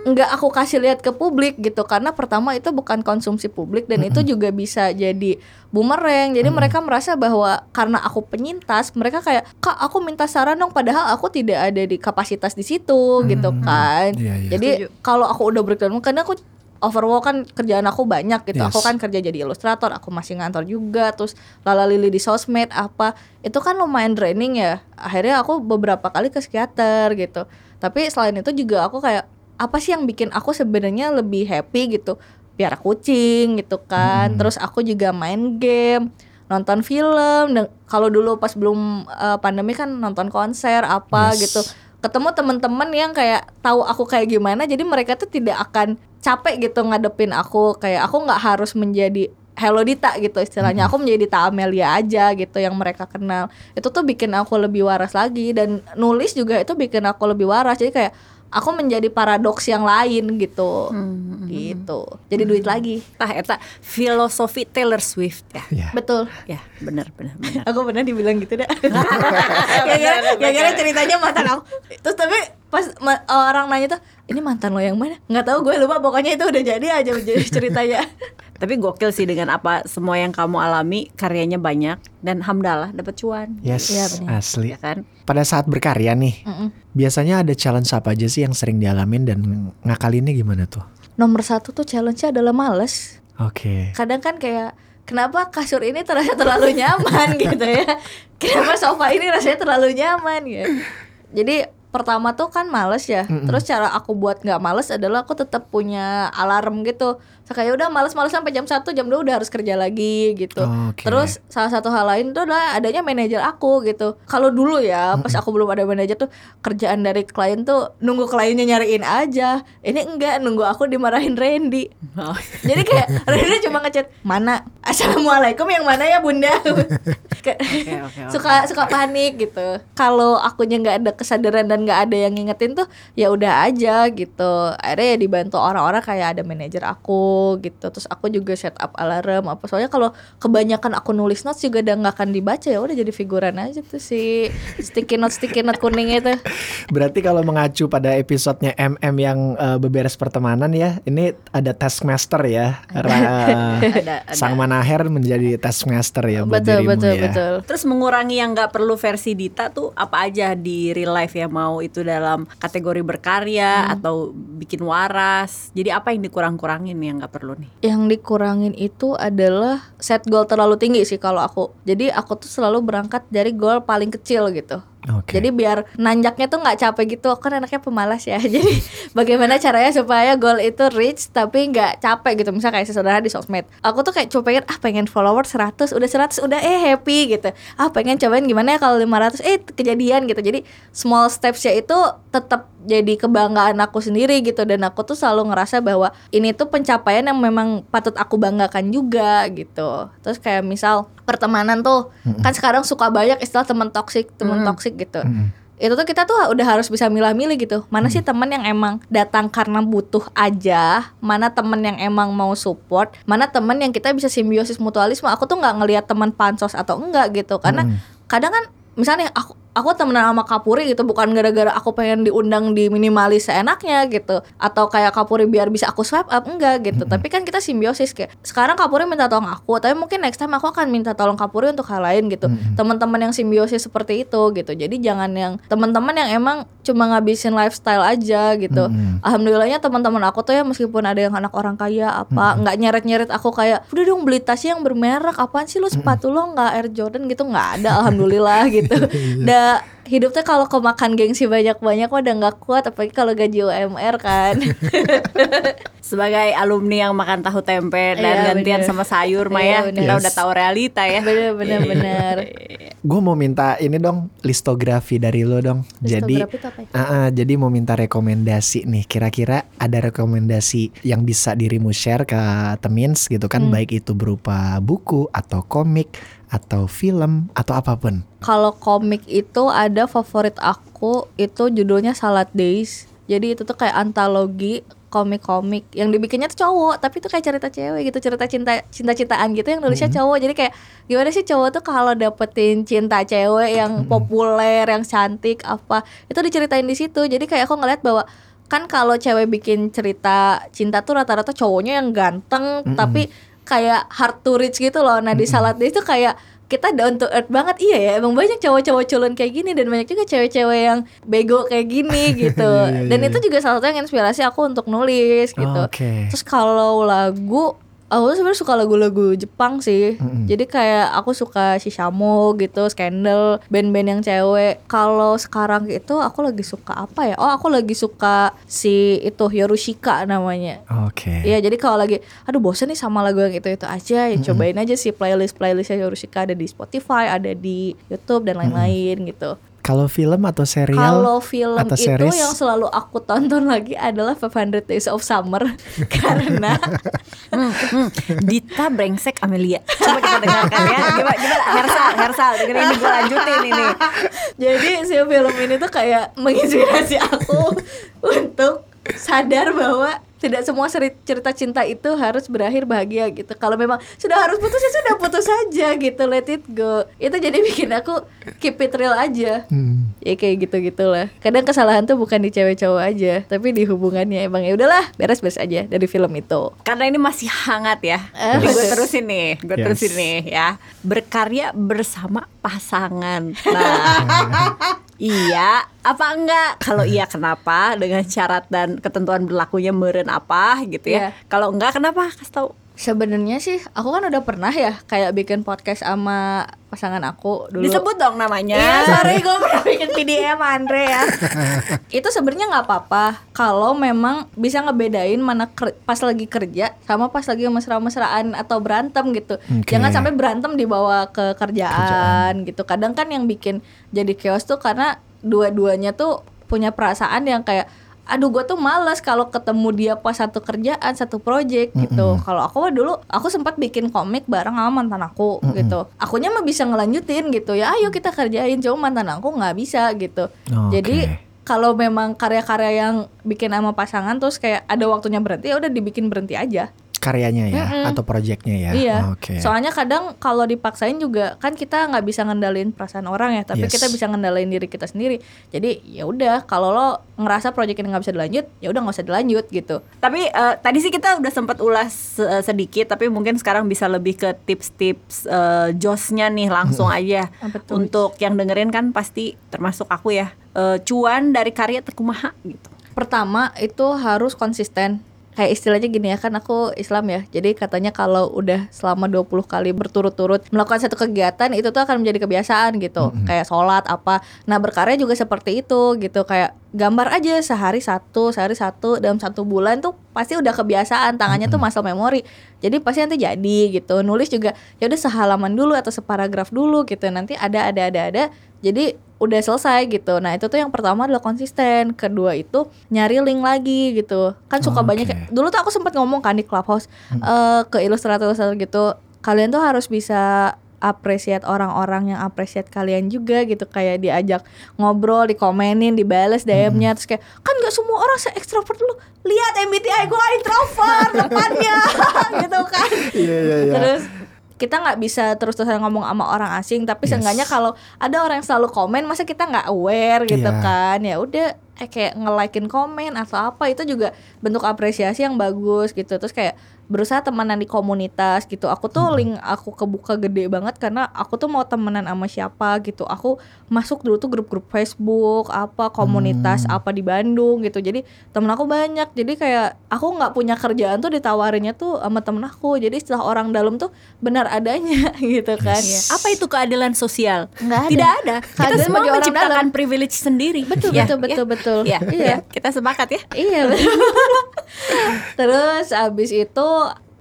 nggak aku kasih lihat ke publik gitu. Karena pertama itu bukan konsumsi publik dan itu juga bisa jadi bumerang. Jadi mereka merasa bahwa karena aku penyintas mereka kayak kak aku minta saran dong padahal aku tidak ada di kapasitas di situ gitu kan. Iya, iya. jadi kalau aku udah breakdown karena aku overwork kan kerjaan aku banyak gitu. Yes. Aku kan kerja jadi ilustrator, aku masih ngantor juga, terus lala lili di sosmed apa. Itu kan lumayan draining ya. Akhirnya aku beberapa kali ke psikiater gitu. Tapi selain itu juga aku kayak apa sih yang bikin aku sebenarnya lebih happy gitu? Piara kucing gitu kan. Terus aku juga main game nonton film kalau dulu pas belum eh, pandemi kan nonton konser apa Yes. gitu ketemu teman-teman yang kayak tahu aku kayak gimana jadi mereka tuh tidak akan capek gitu ngadepin aku. Kayak aku nggak harus menjadi Hello Dita gitu istilahnya. Aku menjadi Dita Amelia aja gitu yang mereka kenal. Itu tuh bikin aku lebih waras lagi dan nulis juga itu bikin aku lebih waras. Jadi kayak aku menjadi paradoks yang lain gitu. Gitu. Jadi duit lagi. Tah eta filosofi Taylor Swift ya. Iya. betul. Ya, benar benar benar. aku pernah dibilang gitu dah. Gara-gara gara-gara ceritanya mantan aku. Terus tapi pas ma- orang nanya tuh ini mantan lo yang mana nggak tahu gue lupa pokoknya itu udah jadi aja jadi ceritanya Tapi gokil sih dengan apa semua yang kamu alami, karyanya banyak dan hamdalah dapat cuan. Yes, Iya, benar. asli. Ya kan? Pada saat berkarya nih, Mm-mm. biasanya ada challenge apa aja sih yang sering dialamin dan ngakalinnya gimana tuh? nomor satu tuh challenge-nya adalah males Oke. kadang kan kayak kenapa kasur ini terasa terlalu nyaman gitu ya kenapa sofa ini rasanya terlalu nyaman ya jadi pertama tuh kan males ya. Terus cara aku buat nggak males adalah aku tetap punya alarm gitu so, kayak udah males-males sampai jam 1 jam 2 udah harus kerja lagi gitu. Oke. terus salah satu hal lain tuh adalah adanya manajer aku gitu. Kalau dulu ya pas aku belum ada manajer tuh kerjaan dari klien tuh nunggu kliennya nyariin aja. Ini enggak nunggu aku dimarahin Randy. Oh. jadi kayak Rina cuma ngechat mana? Assalamualaikum yang mana ya bunda? Oke, oke, oke. suka suka panik gitu. Kalau akunya nggak ada kesadaran dan nggak ada yang ngingetin tuh ya udah aja gitu. Akhirnya ya dibantu orang-orang kayak ada manajer aku aku gitu terus aku juga set up alarm apa soalnya kalau kebanyakan aku nulis notes juga udah nggak akan dibaca ya udah jadi figuran aja tuh si sticky note sticky note kuning itu Berarti kalau mengacu pada episodenya MM yang eh, beberes pertemanan ya, ini ada taskmaster ya. Ra- Ada- ada. Sang Manaher menjadi taskmaster ya buat betul dirimu betul ya. betul Terus mengurangi yang nggak perlu versi Dita tuh apa aja di real life ya mau itu dalam kategori berkarya atau bikin waras. Jadi apa yang dikurang-kurangin yang nggak perlu nih? yang dikurangin itu adalah set goal terlalu tinggi sih kalau aku jadi aku tuh selalu berangkat dari goal paling kecil gitu Oke. Jadi biar nanjaknya tuh nggak capek gitu. Aku kan anaknya pemalas ya. Jadi bagaimana caranya supaya goal itu reach tapi nggak capek gitu. Misal kayak sesederhana di sosmed. Aku tuh kayak coba pengen ah pengen follower 100, udah 100 udah eh happy gitu. Ah pengen cobain gimana ya kalau 500 eh kejadian gitu. Jadi small steps ya itu tetap jadi kebanggaan aku sendiri gitu dan aku tuh selalu ngerasa bahwa ini tuh pencapaian yang memang patut aku banggakan juga gitu. Terus kayak misal pertemanan tuh kan sekarang suka banyak istilah teman toksik, teman toksik gitu. Mm-mm. Itu tuh kita tuh udah harus bisa milah-milih gitu. Mana sih teman yang emang datang karena butuh aja, mana teman yang emang mau support, mana teman yang kita bisa simbiosis mutualisme. Aku tuh nggak ngelihat teman pansos atau enggak gitu. Karena kadang kan misalnya aku aku temenan sama Kapuri gitu bukan gara-gara aku pengen diundang di minimalis seenaknya gitu. Atau kayak Kapuri biar bisa aku swipe up enggak gitu. Tapi kan kita simbiosis kayak sekarang Kapuri minta tolong aku tapi mungkin next time aku akan minta tolong Kapuri untuk hal lain gitu. Teman-teman yang simbiosis seperti itu gitu. Jadi jangan yang teman-teman yang emang cuma ngabisin lifestyle aja gitu. Mm-mm. alhamdulillahnya teman-teman aku tuh ya meskipun ada yang anak orang kaya apa nggak nyeret-nyeret aku kayak udah dong beli tas yang bermerek apaan sih lu sepatu lo nggak Air Jordan? gitu. Nggak ada alhamdulillah gitu udah hidupnya kalau kemakan gengsi banyak-banyak udah nggak kuat apalagi kalau gaji UMR kan Sebagai alumni yang makan tahu tempe dan Iya, gantian bener. sama sayur mah Iya, ya, bener. kita Yes. udah tahu realita ya. bener-bener bener Gue mau minta ini dong listografi dari lo dong. Jadi Listografi itu apa ya? Ah, ah, jadi mau minta rekomendasi nih. Kira-kira ada rekomendasi yang bisa dirimu share ke Temins gitu kan, Hmm. baik itu berupa buku atau komik atau film atau apa pun. Kalau komik itu ada favorit aku itu judulnya Salad Days. Jadi itu tuh kayak antologi komik-komik. Yang dibikinnya tuh cowok tapi itu kayak cerita cewek gitu cerita cinta cinta-cintaan gitu yang nulisnya cowok. Jadi kayak gimana sih cowok tuh kalau dapetin cinta cewek yang populer yang cantik apa itu diceritain di situ. Jadi kayak aku ngeliat bahwa kan kalau cewek bikin cerita cinta tuh rata-rata cowoknya yang ganteng tapi kayak hard to reach gitu loh. Nah di Salad Days tuh kayak kita down to earth banget. Iya ya emang banyak cowok-cowok culun kayak gini dan banyak juga cewek-cewek yang bego kayak gini gitu. Iya, iya, dan iya. itu juga salah satu yang inspirasi aku untuk nulis gitu. Oke. terus kalau lagu aku sebenarnya suka lagu-lagu Jepang sih. Mm-mm. jadi kayak aku suka Shishamo gitu Scandal band-band yang cewek. Kalau sekarang itu aku lagi suka apa ya? Oh aku lagi suka si itu Yorushika namanya. Oke. Iya jadi kalau lagi aduh bosen nih sama lagu yang itu itu aja. Ya cobain aja sih playlist playlistnya Yorushika. Ada di Spotify ada di YouTube dan lain-lain gitu. Kalau film atau serial? Kalau film atau itu series? yang selalu aku tonton lagi adalah 500 Days of Summer karena Hmm, hmm. Dita brengsek Amelia. Coba kita dengarkan ya. Gimana, gimana? Hersal, Hersal. Dengerin ini gue lanjutin ini. jadi si film ini tuh kayak menginspirasi aku untuk sadar bahwa tidak semua cerita cinta itu harus berakhir bahagia gitu. Kalau memang sudah harus putus ya sudah putus saja gitu, let it go. Itu jadi bikin aku keep it real aja. Hmm. Ya kayak gitu gitulah. Kadang kesalahan tuh bukan di cewek cowok aja, tapi di hubungannya emang ya udahlah beres-beres aja dari film itu. Karena ini masih hangat ya. Eh, Jadi gue betul. terusin nih, gue Yes. terusin nih ya. Berkarya bersama pasangan. Nah, iya apa enggak? Kalau iya kenapa? Dengan syarat dan ketentuan berlakunya meren apa gitu ya. Iya. Kalau enggak kenapa? Kasih tahu. Sebenarnya sih aku kan udah pernah ya kayak bikin podcast sama pasangan aku dulu. Disebut dong namanya. Iya, sorry gue pernah bikin PDM Andre ya. itu sebenarnya nggak apa-apa kalau memang bisa ngebedain mana ker- pas lagi kerja sama pas lagi mesra-mesraan atau berantem gitu. Oke. Jangan sampai berantem dibawa ke kerjaan, gitu. Kadang kan yang bikin jadi chaos tuh karena dua-duanya tuh punya perasaan yang kayak aduh gue tuh males kalau ketemu dia pas satu kerjaan satu project gitu. Kalau aku mah dulu aku sempat bikin komik bareng sama mantan aku gitu. Akunya mah bisa ngelanjutin gitu. Ya ayo kita kerjain cuma mantan aku nggak bisa gitu. Oke. jadi kalau memang karya-karya yang bikin sama pasangan terus kayak ada waktunya berhenti ya udah dibikin berhenti aja karyanya ya atau proyeknya ya. Iya. Oke. Soalnya kadang kalau dipaksain juga kan kita nggak bisa ngendalin perasaan orang ya, tapi Yes. kita bisa ngendalin diri kita sendiri. Jadi ya udah kalau lo ngerasa proyek ini nggak bisa dilanjut, ya udah nggak usah dilanjut gitu. Tapi eh, tadi sih kita udah sempat ulas eh, sedikit, tapi mungkin sekarang bisa lebih ke tips-tips eh, josnya nih langsung aja. Ah, betul. Untuk yang dengerin kan pasti termasuk aku ya. eh, cuan dari karya terkumaha gitu. Pertama itu harus konsisten. Kayak istilahnya gini ya kan aku Islam ya. Jadi katanya kalau udah selama 20 kali berturut-turut melakukan satu kegiatan itu tuh akan menjadi kebiasaan gitu. Kayak sholat apa. Nah, berkarya juga seperti itu gitu. Kayak gambar aja sehari satu, sehari satu dalam satu bulan tuh pasti udah kebiasaan. Tangannya tuh muscle memory. Jadi pasti nanti jadi gitu. Nulis juga ya udah sehalaman dulu atau separagraf dulu gitu. Nanti ada ada ada ada. Jadi udah selesai gitu. Nah itu tuh yang pertama adalah konsisten. Kedua itu nyari link lagi gitu. Kan suka Oke. banyak. Dulu tuh aku sempat ngomong kan di clubhouse eh, ke ilustrator-ilustrator gitu. Kalian tuh harus bisa appreciate orang-orang yang appreciate kalian juga gitu kayak diajak ngobrol, dikomenin, dibales DM-nya terus kayak kan nggak semua orang se ekstrovert lu. Lihat MBTI gue introvert depannya gitu kan. Iya iya iya. Terus kita nggak bisa terus-terusan ngomong sama orang asing tapi Yes. seenggaknya kalau ada orang yang selalu komen masa kita nggak aware gitu Iya. kan ya udah eh, kayak nge-likein komen atau apa itu juga bentuk apresiasi yang bagus gitu terus kayak berusaha temenan di komunitas gitu aku tuh link aku kebuka gede banget karena aku tuh mau temenan sama siapa gitu aku masuk dulu tuh grup-grup Facebook apa komunitas apa di Bandung gitu jadi temen aku banyak jadi kayak aku nggak punya kerjaan tuh ditawarinnya tuh sama temen aku jadi setelah orang dalam tuh benar adanya gitu kan ya Apa itu keadilan sosial? Nggak ada. Tidak ada. Kita semua menciptakan dalam. privilege sendiri. Betul, Ya, betul, ya. betul, betul. Ya, Iya. ya. Kita sepakat ya. Iya. Terus abis itu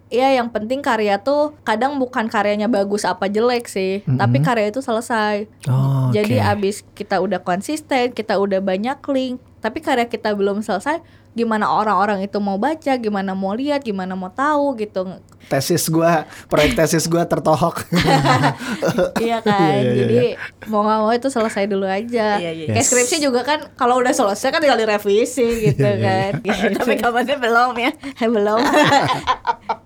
ya yang penting karya tuh kadang bukan karyanya bagus apa jelek sih, tapi karya itu selesai. Oh, Jadi oke. abis kita udah konsisten, kita udah banyak link, tapi karya kita belum selesai, gimana orang-orang itu mau baca, gimana mau lihat, gimana mau tahu gitu. tesis gua, proyek tesis gua tertohok. iya kan. Iya, iya, Jadi mau nggak mau itu selesai dulu aja. Iya, iya. Kayak Yes. skripsi juga kan kalau udah selesai kan tinggal direvisi gitu Iya, kan. Gitu. Tapi kabarnya belum ya. Belum.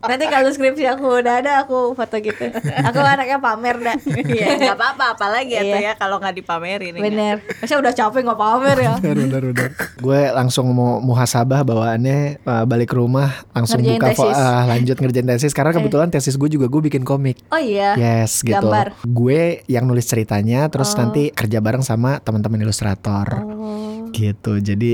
Nanti kalau skripsi aku udah ada aku foto gitu. Aku anaknya pamer dah. Iya, nggak apa-apa, apalagi ya Iya. ya kalau nggak dipamerin. ya. Bener. Masa udah capek nggak pamer ya. benar benar benar. Gue langsung mau muhasabah bawaannya uh, balik ke rumah langsung Ngerjain buka tesis. uh, lanjut ngerjain tesis karena kebetulan tesis gue juga gue bikin komik. Oh iya. Yes gitu. Gambar. Gue yang nulis ceritanya terus Oh. nanti kerja bareng sama teman-teman ilustrator. Oh. Gitu. Jadi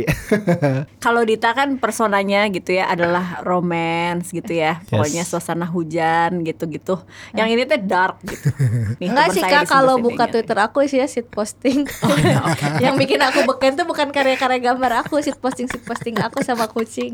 Kalau Dita kan personanya gitu ya adalah romance gitu ya. Pokoknya Yes. suasana hujan gitu-gitu. Yang ini tuh dark gitu. Nih, Enggak teman sih kak kalau buka gitu. Twitter aku sih ya sit posting. iya, yang bikin aku beken tuh bukan karya-karya gambar aku, sit posting sit posting aku sama kucing.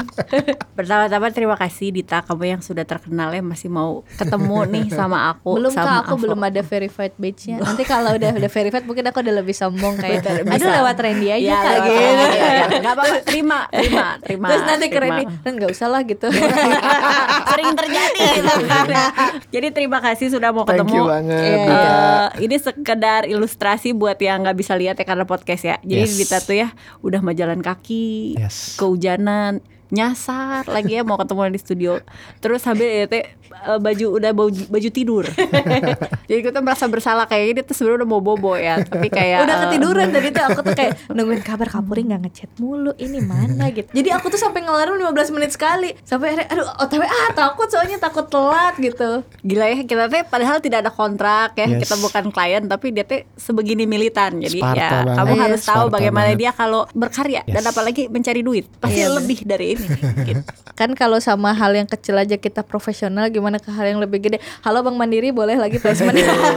Pertama-tama terima kasih Dita kamu yang sudah terkenal ya masih mau ketemu nih sama aku belum sama kak aku Avo. belum ada verified badge-nya. Nanti kalau udah udah verified mungkin aku udah lebih sombong kayak aduh lewat Randy aja Ya, kak lewat gitu. Randy, ya, ya. Nggak apa-apa terima terima terima Terus nanti keren nih, kan nggak usah lah gitu. sering terjadi gitu. Jadi terima kasih sudah mau thank ketemu. you banget. Iya, Dita. Eh, ini sekedar ilustrasi buat yang nggak bisa lihat ya karena podcast ya. Jadi Yes. Dita tuh ya udah mau jalan kaki, Yes. kehujanan, nyasar lagi ya mau ketemu di studio. Terus sambil ya teh eh, baju udah baju, baju tidur. Jadi kita merasa bersalah kayak dia tuh sebenarnya udah mau bobo ya, tapi kayak udah ketiduran tadi tuh aku tuh kayak nungguin kabar Kapuri nggak ngechat mulu ini mana gitu jadi aku tuh sampai ngelarin 15 menit sekali sampai akhirnya aduh otw ah takut soalnya takut telat gitu Gila ya kita teh padahal tidak ada kontrak ya Yes. kita bukan klien tapi dia teh sebegini militan jadi Sparta ya banget. kamu harus tahu Sparta bagaimana banget. dia kalau berkarya dan Yes. apalagi mencari duit pasti Iya, lebih dari ini gitu. kan kalau sama hal yang kecil aja kita profesional gimana ke hal yang lebih gede halo bang mandiri boleh lagi placement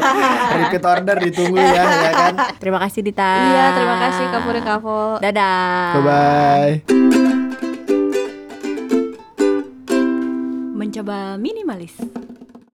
Repeat order ditunggu ya, ya kan. terima kasih Dita iya terima kasih Kapuri Kavo dadah Bye bye. mencoba minimalis